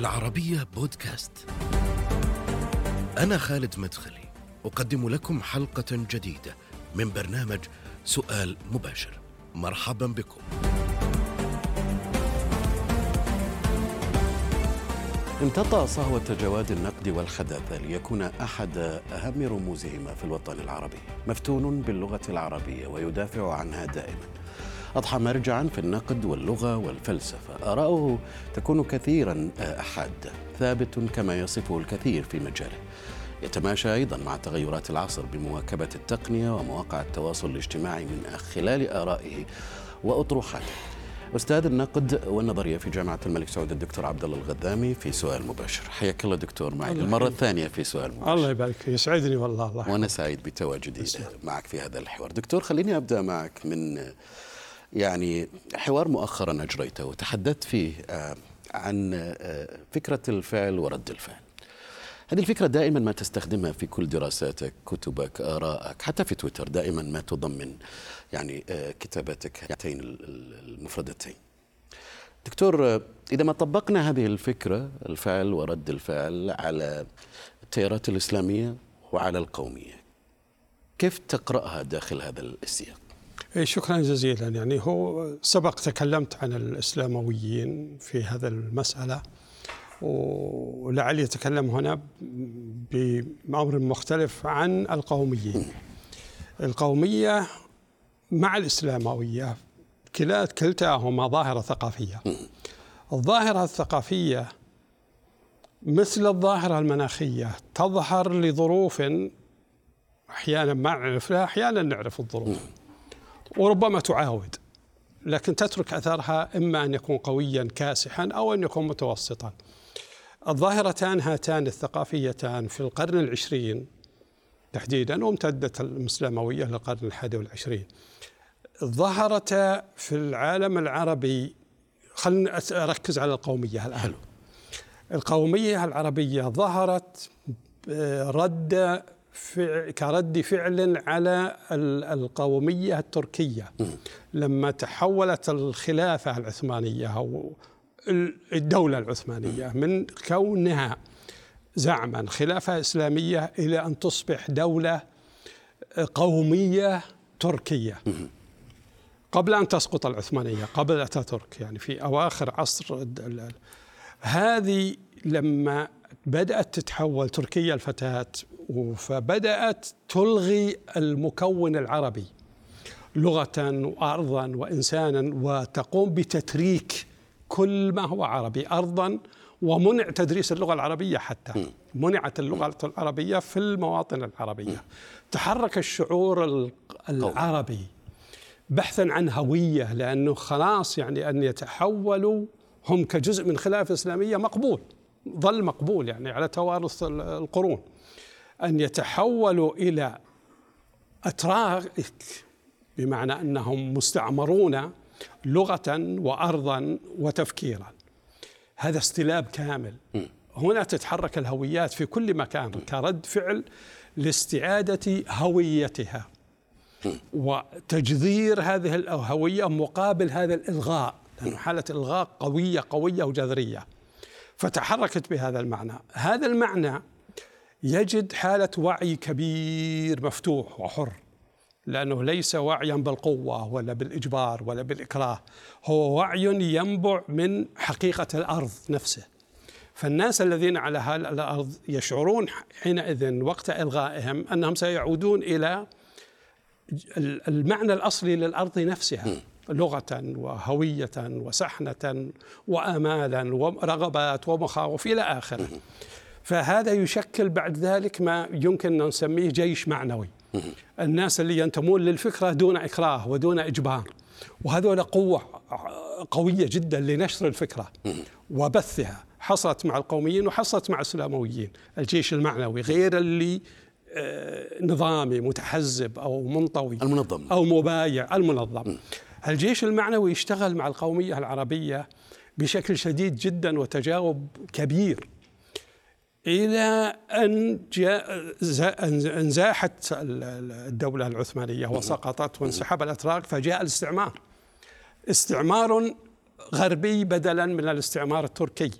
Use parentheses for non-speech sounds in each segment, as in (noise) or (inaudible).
العربية بودكاست. أنا خالد مدخلي، أقدم لكم حلقة جديدة من برنامج سؤال مباشر. مرحبا بكم. امتطى صهوة جواد النقد والحداثة ليكون أحد أهم رموزهما في الوطن العربي مفتون باللغة العربية ويدافع عنها دائما أضحى مرجعا في النقد واللغة والفلسفة. آراؤه تكون كثيرا حادة ثابت كما يصفه الكثير في مجاله. يتماشى أيضا مع تغيرات العصر بمواكبة التقنية ومواقع التواصل الاجتماعي من خلال آرائه وأطروحاته. أستاذ النقد والنظرية في جامعة الملك سعود الدكتور عبد الله الغذامي في سؤال مباشر. حياك الله دكتور معي. المرة الثانية في سؤال مباشر. الله يبارك فيك. يسعدني والله. الله وأنا سعيد بتواجدي معك في هذا الحوار. دكتور خليني أبدأ معك من يعني حوار مؤخرا أجريته وتحدثت فيه عن فكرة الفعل ورد الفعل هذه الفكرة دائما ما تستخدمها في كل دراساتك كتبك آرائك حتى في تويتر دائما ما تضمن يعني كتاباتك هاتين المفردتين دكتور إذا ما طبقنا هذه الفكرة الفعل ورد الفعل على التيارات الإسلامية وعلى القومية كيف تقرأها داخل هذا السياق؟ شكرا جزيلا. يعني هو سبق تكلمت عن الإسلامويين في هذا المسألة ولعلي أتكلم هنا بأمر مختلف عن القوميين القومية مع الإسلاموية كلا كلتاهما ظاهرة ثقافية. الظاهرة الثقافية مثل الظاهرة المناخية تظهر لظروف أحيانا ما نعرف لها أحيانا نعرف الظروف. وربما تعاود لكن تترك أثرها إما أن يكون قويا كاسحا أو أن يكون متوسطا. الظاهرتان هاتان الثقافيتان في القرن العشرين تحديدا وامتدت الإسلاموية للقرن الحادي والعشرين. ظهرتا في العالم العربي خلنا أركز على القومية الآن. القومية العربية ظهرت رد فع كرد فعل على القومية التركية. لما تحولت الخلافة العثمانية أو الدولة العثمانية من كونها زعما خلافة إسلامية إلى أن تصبح دولة قومية تركية. قبل أن تسقط العثمانية قبل أتاتورك يعني في أواخر عصر هذه لما بدأت تتحول تركيا الفتاة فبدأت تلغي المكون العربي لغة وأرضا وإنسانا وتقوم بتتريك كل ما هو عربي أرضا ومنع تدريس اللغة العربية حتى. منعت اللغة العربية في المواطن العربية. تحرك الشعور العربي بحثا عن هوية لأنه خلاص يعني أن يتحولوا هم كجزء من خلافة إسلامية مقبول ظل مقبول يعني على توارث القرون. أن يتحولوا إلى أتراك بمعنى أنهم مستعمرون لغة وأرضا وتفكيرا. هذا استلاب كامل. هنا تتحرك الهويات في كل مكان كرد فعل لاستعادة هويتها. وتجذير هذه الهوية مقابل هذا الإلغاء لأن حالة إلغاء قوية قوية وجذرية. فتحركت بهذا المعنى. هذا المعنى يجد حالة وعي كبير مفتوح وحر لأنه ليس وعيا بالقوة ولا بالإجبار ولا بالإكراه هو وعي ينبع من حقيقة الأرض نفسه. فالناس الذين على الأرض يشعرون حينئذ وقت إلغائهم أنهم سيعودون إلى المعنى الأصلي للأرض نفسها لغة وهوية وسحنة وآمالا ورغبات ومخاوف إلى آخره. فهذا يشكل بعد ذلك ما يمكن أن نسميه جيش معنوي. الناس اللي ينتمون للفكرة دون إكراه ودون إجبار. وهذول قوة قوية جدا لنشر الفكرة وبثها. حصلت مع القوميين وحصلت مع الإسلامويين الجيش المعنوي غير اللي نظامي متحزب أو منطوي. المنظم. أو مبايع المنظم. الجيش المعنوي يشتغل مع القومية العربية بشكل شديد جدا وتجاوب كبير. إلى أن انزاحت الدولة العثمانية وسقطت وانسحب الأتراك فجاء الاستعمار. استعمار غربي بدلا من الاستعمار التركي.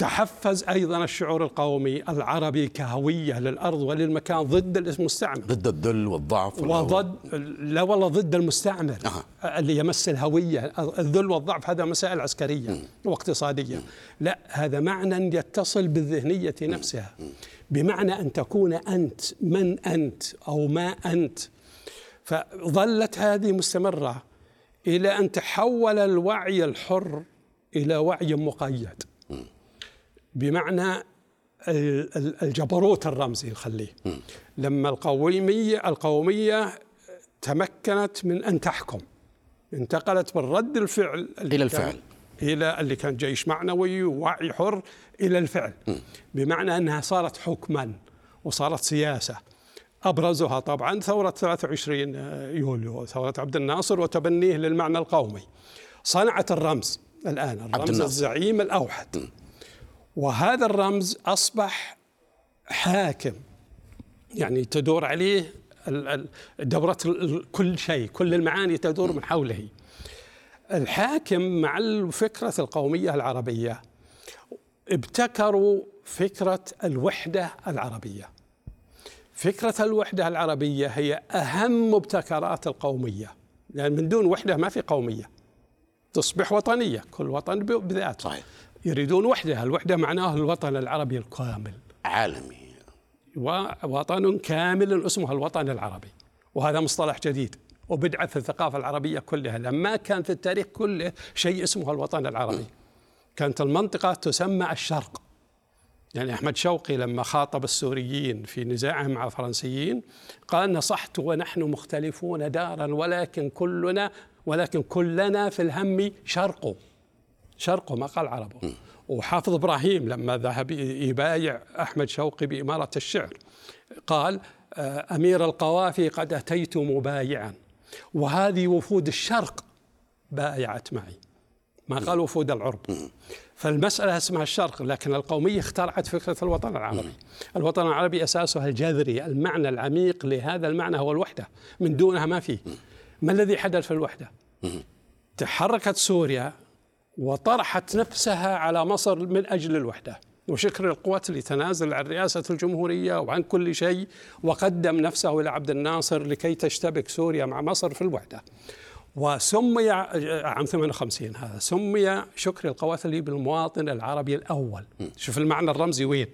تحفز أيضا الشعور القومي العربي كهوية للأرض وللمكان ضد المستعمر. ضد الذل والضعف وضد لا والله ضد المستعمر أه. اللي يمس الهوية. الذل والضعف هذا مسائل عسكرية م. واقتصادية. م. لا هذا معنى يتصل بالذهنية نفسها. بمعنى أن تكون أنت من أنت أو ما أنت. فظلت هذه مستمرة إلى أن تحول الوعي الحر إلى وعي مقيد. بمعنى الجبروت الرمزي نخليه. لما القومية القومية تمكنت من أن تحكم انتقلت من رد الفعل إلى الفعل. إلى اللي كان جيش معنوي ووعي حر إلى الفعل. بمعنى أنها صارت حكما وصارت سياسة. أبرزها طبعا ثورة 23 يوليو ثورة عبد الناصر وتبنيه للمعنى القومي. صنعت الرمز الآن الرمز الزعيم الأوحد. وهذا الرمز أصبح حاكم. يعني تدور عليه دورة كل شيء كل المعاني تدور من حوله. الحاكم مع الفكرة القومية العربية. ابتكروا فكرة الوحدة العربية. فكرة الوحدة العربية هي أهم مبتكرات القومية. لأن يعني من دون وحدة ما في قومية. تصبح وطنية كل وطن بذاته. صحيح. يريدون وحدة الوحدة معناه الوطن العربي الكامل. عالمي. ووطن كامل اسمه الوطن العربي. وهذا مصطلح جديد. وبدعة في الثقافة العربية كلها. لما كان في التاريخ كله شيء اسمه الوطن العربي. كانت المنطقة تسمى الشرق. يعني أحمد شوقي لما خاطب السوريين في نزاعهم مع الفرنسيين قال نصحت ونحن مختلفون دارا ولكن كلنا ولكن كلنا في الهم شرق شرقه قال عربه. وحافظ إبراهيم لما ذهب يبايع أحمد شوقي بإمارة الشعر قال آه، أمير القوافي قد أتيت مبايعا. وهذه وفود الشرق بايعت معي. ما قال وفود العرب. فالمسألة اسمها الشرق لكن القومية اخترعت فكرة الوطن العربي. الوطن العربي أساسها الجذري المعنى العميق لهذا المعنى هو الوحدة. من دونها ما فيه ما الذي حدث في الوحدة؟ تحركت سوريا وطرحت نفسها على مصر من أجل الوحدة وشكر القوات اللي تنازل عن رئاسة الجمهورية وعن كل شيء وقدم نفسه إلى عبد الناصر لكي تشتبك سوريا مع مصر في الوحدة. وسمي عام 58 هذا سمي شكر القواتلي بالمواطن العربي الأول. شوف المعنى الرمزي وين؟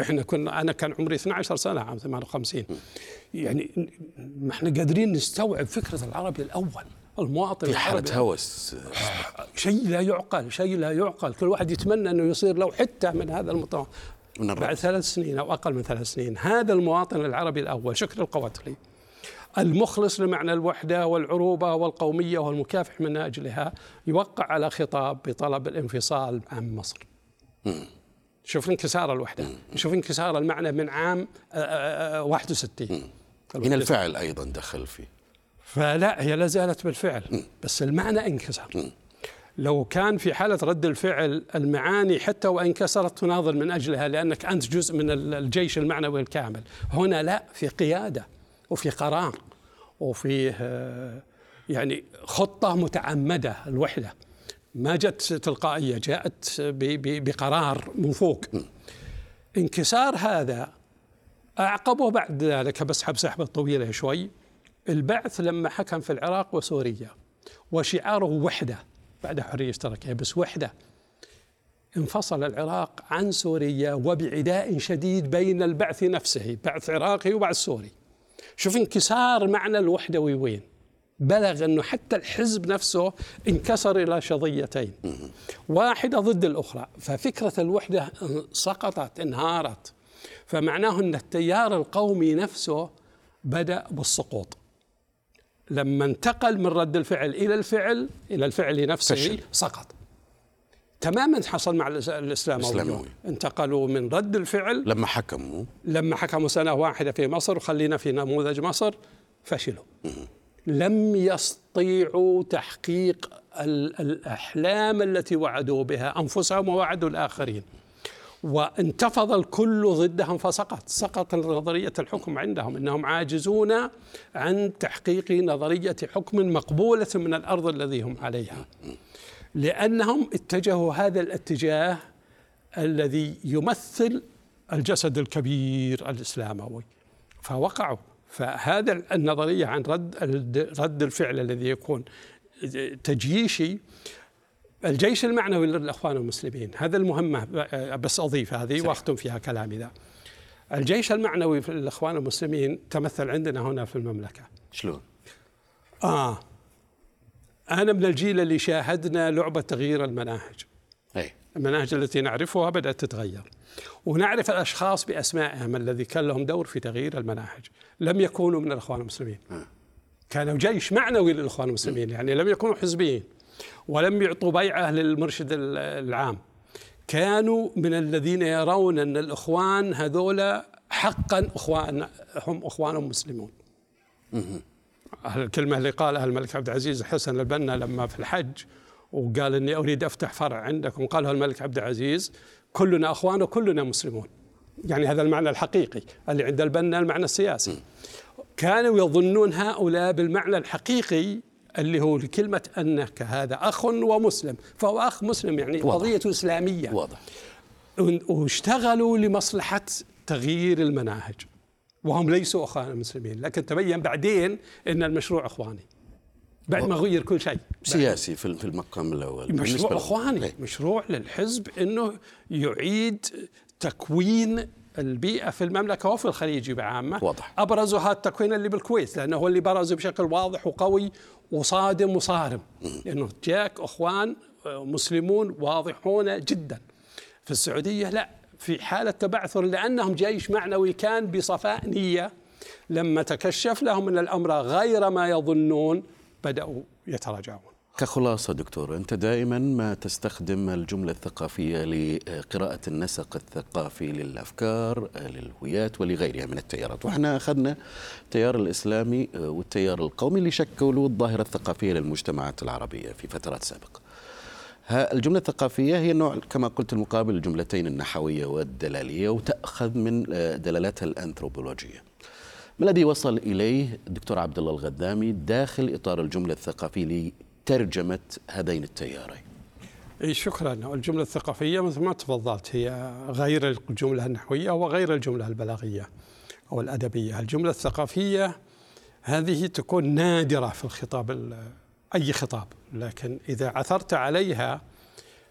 إحنا كنا أنا كان عمري 12 سنة عام 58 يعني ما إحنا قادرين نستوعب فكرة العربي الأول. المواطن في حالة هوس. شيء لا يعقل شيء لا يعقل. كل واحد يتمنى أنه يصير له حتة من هذا المطار بعد ثلاث سنين أو أقل من ثلاث سنين هذا المواطن العربي الأول. شكر القواتلي المخلص لمعنى الوحدة والعروبة والقومية والمكافح من أجلها يوقع على خطاب بطلب الانفصال عن مصر. شوف انكسار الوحدة. شوف انكسار المعنى من عام 61 هنا الفعل أيضا دخل فيه فلا هي لا زالت بالفعل. بس المعنى انكسر. لو كان في حالة رد الفعل المعاني حتى وإن كسرت تناضل من أجلها لأنك أنت جزء من الجيش المعنوي الكامل. هنا لا في قيادة وفي قرار وفي آه، يعني خطة متعمدة الوحدة. ما جت تلقائية جاءت بقرار من فوق انكسار هذا أعقبه بعد ذلك بسحب سحبة طويلة شوي. البعث لما حكم في العراق وسوريا وشعاره وحدة بعد حرية اشتراكية بس وحدة انفصل العراق عن سوريا وبعداء شديد بين البعث نفسه بعث عراقي وبعث سوري. شوف انكسار معنى الوحدة وين؟ بلغ أنه حتى الحزب نفسه انكسر إلى شظيتين. واحدة ضد الأخرى. ففكرة الوحدة سقطت انهارت. فمعناه أن التيار القومي نفسه بدأ بالسقوط. لما انتقل من رد الفعل إلى الفعل إلى الفعل نفسه فشل. سقط. تماما حصل مع الإسلام الاسلاموي انتقلوا من رد الفعل لما حكموا. لما حكموا سنة واحدة في مصر وخلينا في نموذج مصر فشلوا. لم يستطيعوا تحقيق الأحلام التي وعدوا بها أنفسهم ووعدوا الآخرين. وانتفض الكل ضدهم فسقط. سقط نظرية الحكم عندهم إنهم عاجزون عن تحقيق نظرية حكم مقبولة من الأرض الذي هم عليها. لأنهم اتجهوا هذا الاتجاه الذي يمثل الجسد الكبير الإسلاموي. فوقعوا. فهذا النظرية عن رد رد الفعل الذي يكون تجييشي الجيش المعنوي للإخوان المسلمين هذا المهمة بس أضيف هذه وأختم فيها كلامي ذا الجيش المعنوي في الإخوان المسلمين تمثل عندنا هنا في المملكة. شلون؟ آه. أنا من الجيل اللي شاهدنا لعبة تغيير المناهج. أي المناهج التي نعرفها بدأت تتغير. ونعرف الأشخاص بأسمائهم الذي كان لهم دور في تغيير المناهج. لم يكونوا من الإخوان المسلمين. آه. كانوا جيش معنوي للإخوان المسلمين يعني لم يكونوا حزبيين. ولم يعطوا بيعة للمرشد العام. كانوا من الذين يرون أن الإخوان هذول حقا إخوان هم إخوان مسلمون. الكلمة اللي قالها الملك عبد العزيز حسن البنا لما في الحج وقال إني أريد أفتح فرع عندكم قالها الملك عبد العزيز كلنا إخوان وكلنا مسلمون. يعني هذا المعنى الحقيقي اللي عند البنا المعنى السياسي. كانوا يظنون هؤلاء بالمعنى الحقيقي اللي هو لكلمة أنك هذا أخ ومسلم. فهو أخ مسلم يعني واضح. قضية إسلامية. واضح. واشتغلوا لمصلحة تغيير المناهج. وهم ليسوا أخوان المسلمين لكن تبين بعدين إن المشروع إخواني. بعد ما غير كل شيء. سياسي في المقام الأول. مشروع إخواني. مشروع للحزب إنه يعيد تكوين البيئة في المملكة وفي الخليج بعامة. واضح. أبرزها التكوين اللي بالكويت لأنه هو اللي برز بشكل واضح وقوي وصادم وصارم لأنه جاك أخوان مسلمون واضحون جدا. في السعودية لا في حالة تبعثر لأنهم جيش معنوي كان بصفاء نية. لما تكشف لهم أن الأمر غير ما يظنون بدأوا يتراجعون. كخلاصة دكتور أنت دائما ما تستخدم الجملة الثقافية لقراءة النسق الثقافي للأفكار للهويات ولغيرها من التيارات. وإحنا أخذنا التيار الإسلامي والتيار القومي اللي شكلوا الظاهرة الثقافية للمجتمعات العربية في فترات سابقة. الجملة الثقافية هي نوع كما قلت المقابل الجملتين النحوية والدلالية وتأخذ من دلالاتها الأنثروبولوجية. ما الذي وصل إليه الدكتور عبد الله الغدامي داخل إطار الجملة الثقافية لترجمة هذين التيارين. شكرا. الجملة الثقافية مثل ما تفضلت هي غير الجملة النحوية وغير الجملة البلاغية أو الأدبية. الجملة الثقافية هذه تكون نادرة في الخطاب أي خطاب لكن إذا عثرت عليها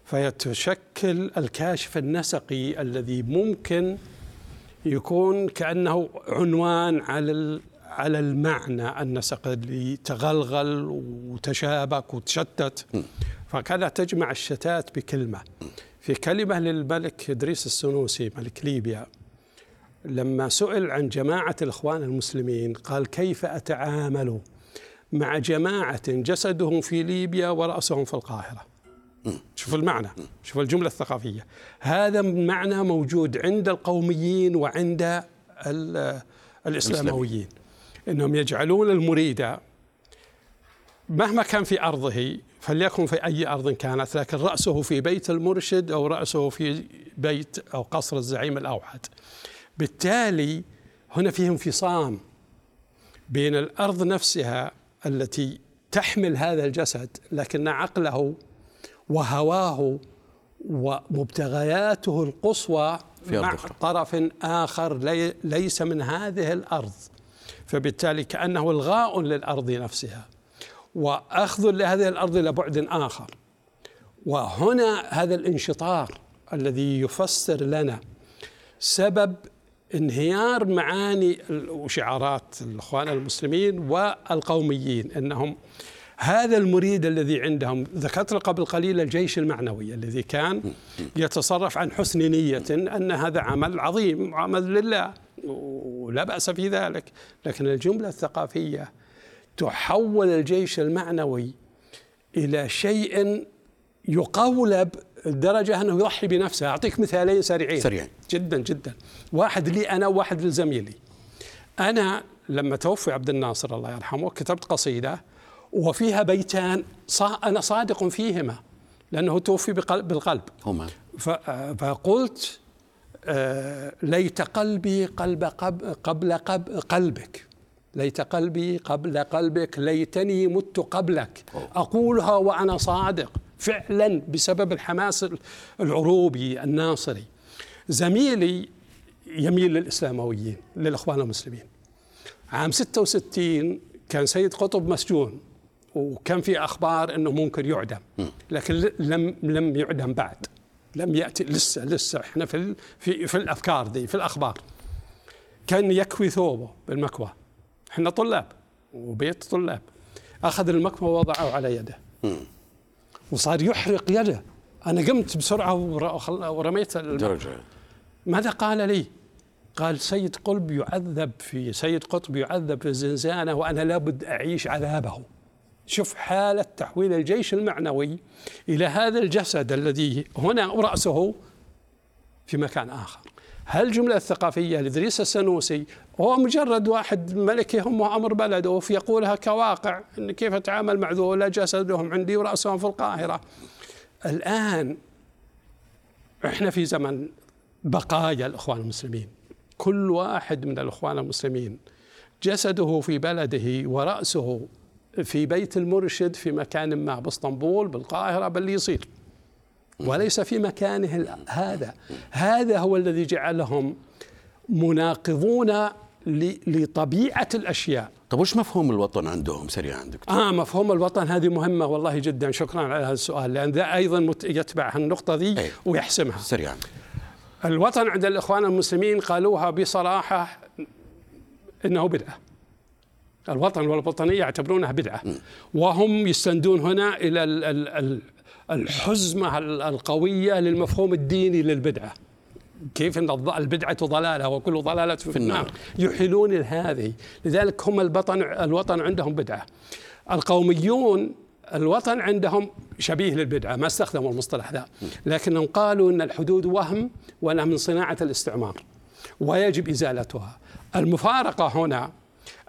فهي تشكل الكاشف النسقي الذي ممكن يكون كأنه عنوان على على المعنى النسق اللي تغلغل وتشابك وتشتت. فكانت تجمع الشتات بكلمة. في كلمة للملك إدريس السنوسي ملك ليبيا لما سئل عن جماعة الإخوان المسلمين قال كيف أتعامل مع جماعة جسدهم في ليبيا ورأسهم في القاهرة؟ شوف المعنى شوف الجملة الثقافية. هذا معنى موجود عند القوميين وعند الإسلامويين. إنهم يجعلون المريد مهما كان في أرضه فليكن في أي أرض كانت لكن رأسه في بيت المرشد أو رأسه في بيت أو قصر الزعيم الأوحد. بالتالي هنا فيه انفصام بين الأرض نفسها التي تحمل هذا الجسد لكن عقله وهواه ومبتغياته القصوى في مع طرف آخر لي ليس من هذه الأرض. فبالتالي كأنه إلغاء للأرض نفسها. وأخذ لهذه الأرض إلى بعد آخر. وهنا هذا الانشطار الذي يفسر لنا سبب انهيار معاني وشعارات الإخوان المسلمين والقوميين إنهم هذا المريد الذي عندهم ذكرت قبل قليل الجيش المعنوي الذي كان يتصرف عن حسن نية أن هذا عمل عظيم عمل لله. ولا بأس في ذلك. لكن الجملة الثقافية تحول الجيش المعنوي إلى شيء يقولب لدرجة أنه يضحي بنفسه. أعطيك مثالين سريعين. سريعين. جدا جدا. واحد لي أنا وواحد لزميلي. أنا لما توفي عبد الناصر الله يرحمه كتبت قصيدة وفيها بيتان أنا صادق فيهما لأنه توفي بالقلب. هما. فقلت ليت قلبي قلب قبل قلبك. ليت قلبي قبل قلبك. ليتني مت قبلك. أقولها وأنا صادق. فعلا بسبب الحماس العروبي الناصري. زميلي يميل للإسلامويين للإخوان المسلمين. عام 66 كان سيد قطب مسجون وكان في أخبار أنه ممكن يعدم. لكن لم لم يعدم بعد. لم يأتي لسه لسه إحنا في في في الأفكار دي في الأخبار. كان يكوي ثوبه بالمكوى. إحنا طلاب وبيت طلاب. أخذ المكوى ووضعه على يده. وصار يحرق يده. أنا قمت بسرعة ورميت ماذا قال لي؟ قال سيد قلب يعذب في سيد قطب يعذب في الزنزانه وأنا لابد أعيش عذابه. شوف حالة تحويل الجيش المعنوي إلى هذا الجسد الذي هنا رأسه في مكان آخر. هل الجملة الثقافية لإدريس السنوسي هو مجرد واحد ملك يهم أمر بلده يقولها كواقع إن كيف أتعامل مع ذولا جسدهم عندي ورأسهم في القاهرة. الآن إحنا في زمن بقايا الإخوان المسلمين. كل واحد من الإخوان المسلمين جسده في بلده ورأسه في بيت المرشد في مكان ما باسطنبول بالقاهرة بل يصير. وليس في مكانه هذا. هذا هو الذي جعلهم مناقضون لطبيعة الأشياء. طب وش مفهوم الوطن عندهم؟ سريعا دكتور؟ آه مفهوم الوطن هذه مهمة والله جدا. شكرا على هذا السؤال لأن ذا أيضا يتبع النقطة ذي أي. ويحسمها. سريعا. الوطن عند الإخوان المسلمين قالوها بصراحة إنه بدعة. الوطن والوطنية يعتبرونها بدعة. وهم يستندون هنا إلى الحزمة القوية للمفهوم الديني للبدعة. كيف إن البدعة ضلالة وكل ضلالة في, في النار. يحيلون هذه لذلك هم البطن الوطن عندهم بدعة. القوميون الوطن عندهم شبيه للبدعة ما استخدموا المصطلح ذا. لكنهم قالوا إن الحدود وهم وأنها من صناعة الاستعمار. ويجب إزالتها. المفارقة هنا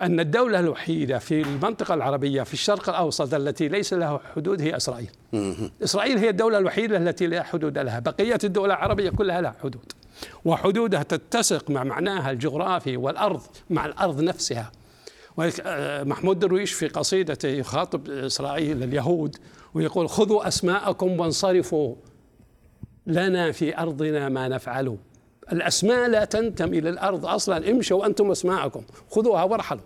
أن الدولة الوحيدة في المنطقة العربية في الشرق الأوسط التي ليس لها حدود هي إسرائيل. إسرائيل هي الدولة الوحيدة التي لا حدود لها. بقية الدول العربية كلها لها حدود وحدودها تتسق مع معناها الجغرافي والأرض مع الأرض نفسها. آه، محمود درويش في قصيدته يخاطب إسرائيل اليهود ويقول خذوا أسماءكم وانصرفوا لنا في أرضنا ما نفعل. الأسماء لا تنتمي للأرض أصلا. امشوا أنتم أسماءكم. خذوها وارحلوا.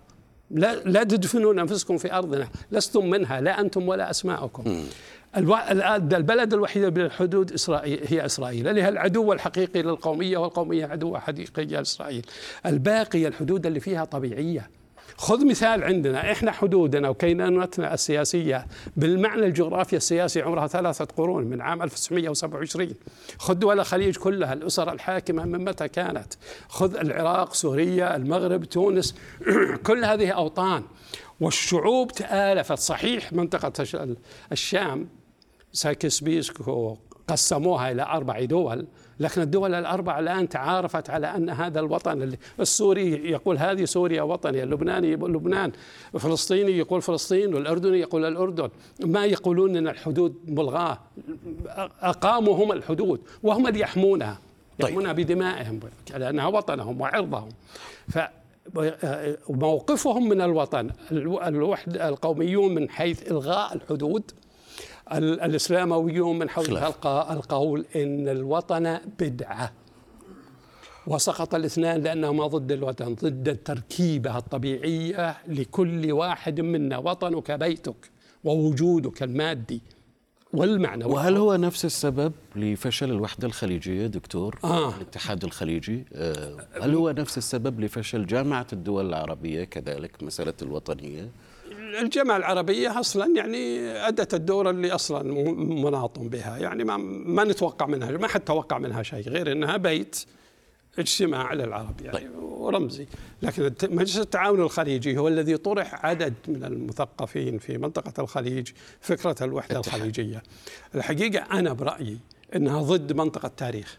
لا لا تدفنون أنفسكم في أرضنا. لستم منها لا أنتم ولا أسماءكم. البلد الوحيد بالحدود إسرائيل هي إسرائيل. اللي هي العدو الحقيقي للقومية والقومية عدو حقيقي لإسرائيل الباقي الحدود اللي فيها طبيعية. خذ مثال عندنا إحنا حدودنا وكينونتنا السياسية بالمعنى الجغرافي السياسي عمرها ثلاثة قرون من عام 1927 خذ دول الخليج كلها الأسر الحاكمة من متى كانت؟ خذ العراق سوريا المغرب تونس (clears throat) كل هذه أوطان. والشعوب تآلفت. صحيح منطقة الشام سايكس بيكو قسموها إلى أربع دول لكن الدول الأربع الآن تعارفت على أن هذا الوطن السوري يقول هذه سوريا وطني اللبناني يقول لبنان الفلسطيني يقول فلسطين والأردني يقول الأردن ما يقولون أن الحدود ملغاة أقاموا هم الحدود وهم اللي يحمونها طيب. يحمونها بدمائهم لأنها وطنهم وعرضهم ف موقفهم من الوطن الوحد القوميون من حيث إلغاء الحدود الإسلامويون من حول القول إن الوطن بدعة. وسقط الاثنان لأنهما ضد الوطن ضد التركيبة الطبيعية لكل واحد منا وطنك بيتك ووجودك المادي والمعنوي وهل هو نفس السبب لفشل الوحدة الخليجية دكتور؟ آه. الاتحاد الخليجي آه، هل هو نفس السبب لفشل جامعة الدول العربية كذلك مسألة الوطنية؟ الجامعة العربية أصلا يعني أدت الدور اللي أصلا مناط بها يعني ما, ما نتوقع منها ما حد توقع منها شيء غير أنها بيت اجتماع للعرب يعني طيب. ورمزي لكن مجلس التعاون الخليجي هو الذي طرح عدد من المثقفين في منطقة الخليج فكرة الوحدة اتحاد. الخليجية الحقيقة أنا برأيي أنها ضد منطقة التاريخ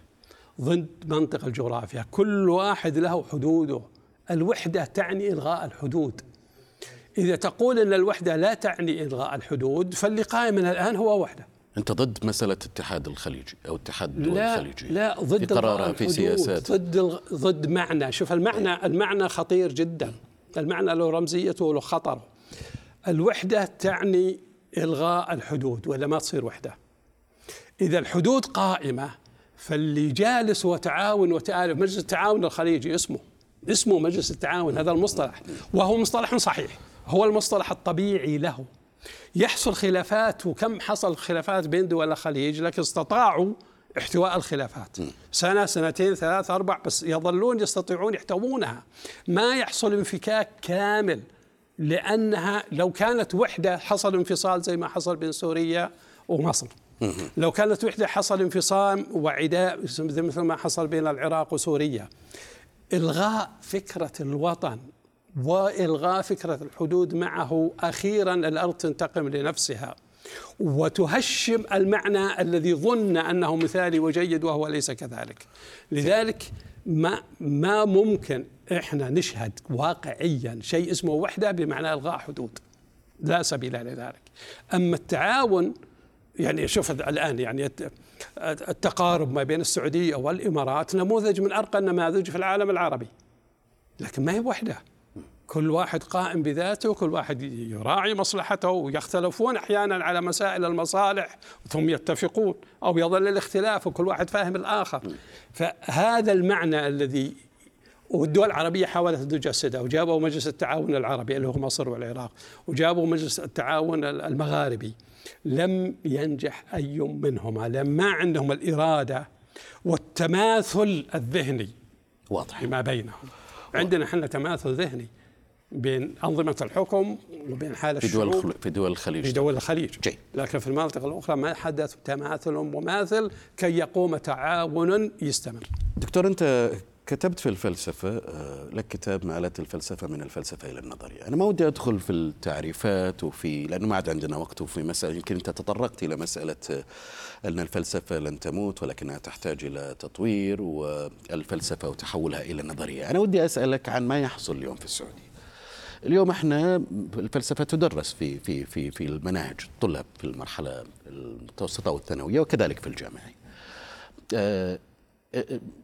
ضد منطق الجغرافيا كل واحد له حدوده الوحدة تعني إلغاء الحدود إذا تقول أن الوحدة لا تعني إلغاء الحدود فاللي قائم من الآن هو وحدة. أنت ضد مسألة اتحاد الخليجي أو اتحاد الدول لا الخليجية؟ لا ضد في قرارها في سياسات. ضد ضد معنى. شوف المعنى المعنى خطير جدا. المعنى له رمزيته وله خطر الوحدة تعني إلغاء الحدود ولا ما تصير وحدة؟ إذا الحدود قائمة فاللي جالس وتعاون وتآلف مجلس التعاون الخليجي اسمه اسمه مجلس التعاون هذا المصطلح وهو مصطلح صحيح. هو المصطلح الطبيعي له. يحصل خلافات وكم حصل خلافات بين دول الخليج لكن استطاعوا احتواء الخلافات. سنة سنتين ثلاث أربع بس يظلون يستطيعون يحتوونها. ما يحصل انفكاك كامل لأنها لو كانت وحدة حصل انفصال زي ما حصل بين سوريا ومصر. لو كانت وحدة حصل انفصام وعداء مثل ما حصل بين العراق وسوريا. إلغاء فكرة الوطن وإلغاء فكرة الحدود معه أخيرا الأرض تنتقم لنفسها. وتهشم المعنى الذي ظن أنه مثالي وجيد وهو ليس كذلك. لذلك ما ما ممكن إحنا نشهد واقعيا شيء اسمه وحدة بمعنى إلغاء حدود. لا سبيل لذلك. أما التعاون يعني شوف الآن يعني التقارب ما بين السعودية والإمارات نموذج من أرقى النماذج في العالم العربي. لكن ما هي وحدة؟ كل واحد قائم بذاته وكل واحد يراعي مصلحته ويختلفون أحيانا على مسائل المصالح ثم يتفقون أو يظل الاختلاف وكل واحد فاهم الآخر. فهذا المعنى الذي والدول العربية حاولت أن تجسده وجابوا مجلس التعاون العربي اللي هو مصر والعراق وجابوا مجلس التعاون المغاربي. لم ينجح أي منهما لأن ما عندهم الإرادة والتماثل الذهني. واضح. فيما بينهم. عندنا إحنا تماثل ذهني. بين أنظمة الحكم وبين حال في دول الشعوب في دول الخليج. في دول الخليج. جيد. لكن في المناطق الأخرى ما حدث تماثل مماثل كي يقوم تعاون يستمر. دكتور أنت كتبت في الفلسفة آه، لك كتاب مآلات الفلسفة من الفلسفة إلى النظرية. أنا ما ودي أدخل في التعريفات وفي لأنه ما عاد عندنا وقت وفي مسألة يمكن أنت تطرقت إلى مسألة آه، أن الفلسفة لن تموت ولكنها تحتاج إلى تطوير والفلسفة وتحولها إلى نظرية. أنا ودي أسألك عن ما يحصل اليوم في السعودية. اليوم إحنا الفلسفة تدرس في في في في المناهج الطلاب في المرحلة المتوسطة والثانوية وكذلك في الجامعي. آه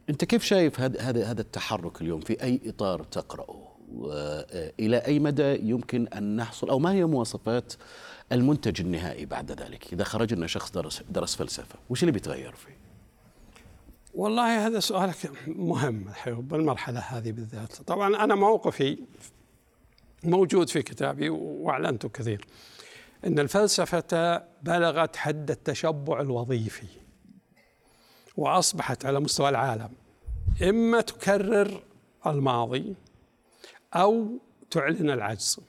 أنت كيف شايف هذا هذا التحرك اليوم في أي إطار تقرأه؟ إلى أي مدى يمكن أن نحصل أو ما هي مواصفات المنتج النهائي بعد ذلك؟ إذا خرجنا شخص درس درس فلسفة، وش اللي بيتغير فيه؟ والله هذا سؤالك مهم بالمرحلة هذه بالذات، طبعا أنا موقفي موجود في كتابي واعلنته كثير. إن الفلسفة بلغت حد التشبع الوظيفي وأصبحت على مستوى العالم. إما تكرر الماضي أو تعلن العجز.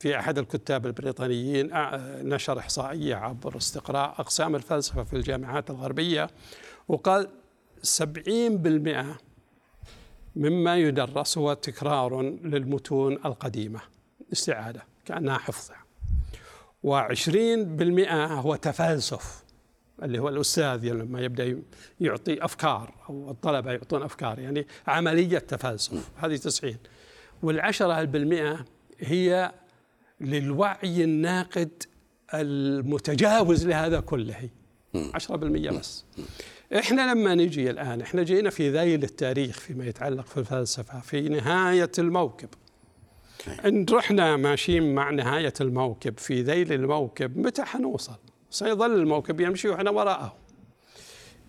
في أحد الكتاب البريطانيين نشر إحصائية عبر استقراء أقسام الفلسفة في الجامعات الغربية وقال 70% مما يدرس هو تكرار للمتون القديمة. استعادة كأنها حفظها وعشرين بالمئة هو تفلسف اللي هو الأستاذ لما يبدأ يعطي أفكار أو الطلبة يعطون أفكار يعني عملية تفلسف. هذه تسعين. والعشرة بالمئة هي للوعي الناقد المتجاوز لهذا كله. عشرة بالمئة بس. إحنا لما نجي الآن إحنا جينا في ذيل التاريخ فيما يتعلق في الفلسفة في نهاية الموكب. إن رحنا ماشيين مع نهاية الموكب في ذيل الموكب متى حنوصل؟ سيظل الموكب يمشي وإحنا وراءه.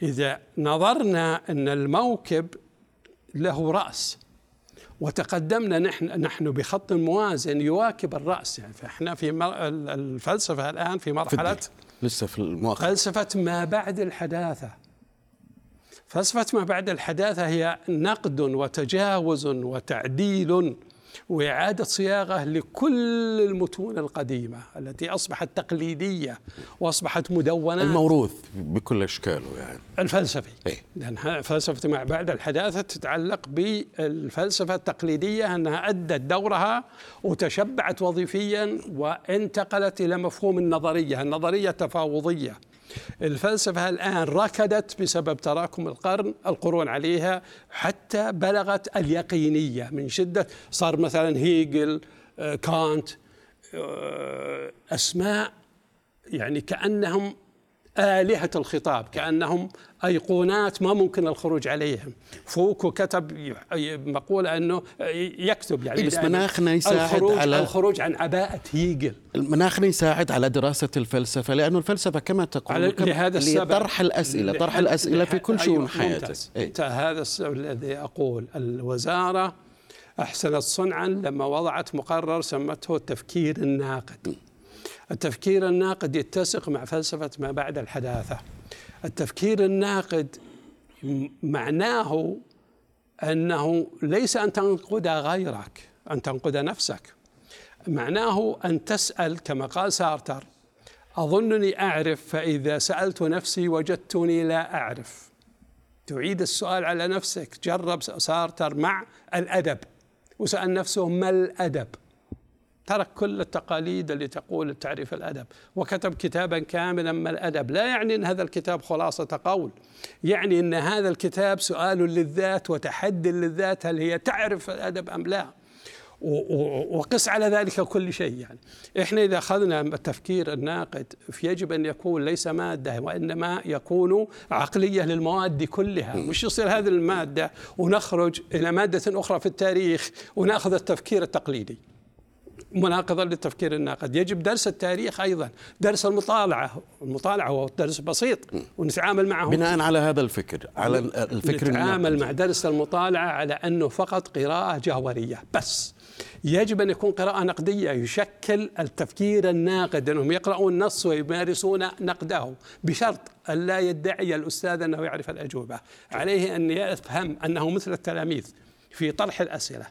إذا نظرنا أن الموكب له رأس وتقدمنا نحن نحن بخط موازن يواكب الرأس. يعني فاحنا في الفلسفة الآن في مرحلة لسه في المؤخر. فلسفة ما بعد الحداثة. فلسفة ما بعد الحداثة هي نقد وتجاوز وتعديل وإعادة صياغة لكل المتون القديمة التي أصبحت تقليدية وأصبحت مدونة الموروث بكل أشكاله يعني. الفلسفي. إيه؟ لأن فلسفة ما بعد الحداثة تتعلق بالفلسفة التقليدية أنها أدت دورها وتشبعت وظيفيا وانتقلت إلى مفهوم النظرية النظرية التفاوضية. الفلسفة الآن ركدت بسبب تراكم القرن القرون عليها حتى بلغت اليقينية من شدة. صار مثلا هيجل آه، كانت آه، أسماء يعني كأنهم آلهة الخطاب كأنهم أيقونات ما ممكن الخروج عليهم. فوكو كتب مقولة أنه يكتب يعني بس مناخنا يساعد الخروج على الخروج عن عباءة هيجل. مناخنا يساعد على دراسة الفلسفة لأنه الفلسفة كما تقول على- لهذا السبب طرح الأسئلة طرح الأسئلة في كل شؤون أيوة، حياتك. إيه. هذا السبب الذي أقول. الوزارة أحسنت صنعا لما وضعت مقرر سمته التفكير الناقد. التفكير الناقد يتسق مع فلسفة ما بعد الحداثة. التفكير الناقد معناه أنه ليس أن تنقد غيرك أن تنقد نفسك. معناه أن تسأل كما قال سارتر أظنني أعرف فإذا سألت نفسي وجدتني لا أعرف. تعيد السؤال على نفسك جرب سارتر مع الأدب وسأل نفسه ما الأدب؟ ترك كل التقاليد اللي تقول تعريف الأدب وكتب كتابا كاملا ما الأدب. لا يعني أن هذا الكتاب خلاصة قول يعني أن هذا الكتاب سؤال للذات وتحدي للذات هل هي تعرف الأدب أم لا؟ وقس على ذلك كل شيء يعني. إحنا إذا أخذنا التفكير الناقد يجب أن يكون ليس مادة وإنما يكون عقلية للمواد كلها. مش يصير هذه المادة ونخرج إلى مادة أخرى في التاريخ ونأخذ التفكير التقليدي. مناقضة للتفكير الناقد. يجب درس التاريخ أيضا. درس المطالعة. المطالعة هو درس بسيط ونتعامل معه. بناء على هذا الفكر على الفكر نتعامل الناقد. مع درس المطالعة على أنه فقط قراءة جوهرية بس. يجب أن يكون قراءة نقدية. يشكل التفكير الناقد أنهم يقرؤون النص ويمارسون نقده بشرط أن لا يدعي الأستاذ أنه يعرف الأجوبة. عليه أن يفهم أنه مثل التلاميذ في طرح الأسئلة.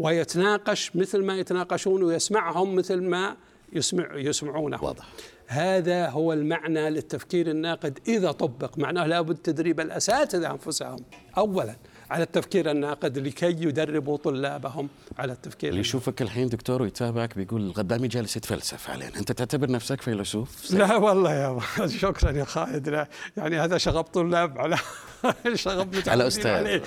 ويتناقش مثل ما يتناقشون ويسمعهم مثل ما يسمع يسمعونه. واضح. هذا هو المعنى للتفكير الناقد إذا طبق. معناه لابد تدريب الأساتذة أنفسهم أولا على التفكير الناقد لكي يدربوا طلابهم على التفكير اللي. يشوفك الحين دكتور ويتابعك بيقول الغدامي جالس يتفلسف علينا أنت تعتبر نفسك فيلسوف؟ لا والله يا (laughs) شكرا يا خالد. لا يعني هذا شغب طلاب على (laughs) شغب متعودين أستاذ. عليه.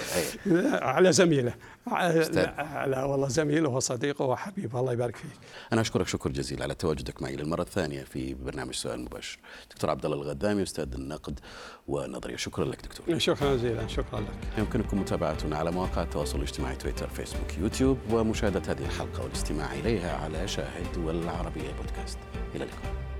على زميله. على أستاذ. لا، والله زميله وصديقه وحبيبه الله يبارك فيك. أنا أشكرك شكر جزيل على تواجدك معي للمرة الثانية في برنامج سؤال مباشر. دكتور عبد الله الغدامي أستاذ النقد والنظرية. شكرا لك دكتور. شكرا جزيلا شكرا لك. يمكنكم متابعتنا على مواقع التواصل الاجتماعي تويتر فيسبوك يوتيوب ومشاهدة هذه الحلقة والاستماع إليها على شاهد والعربية بودكاست. إلى اللقاء.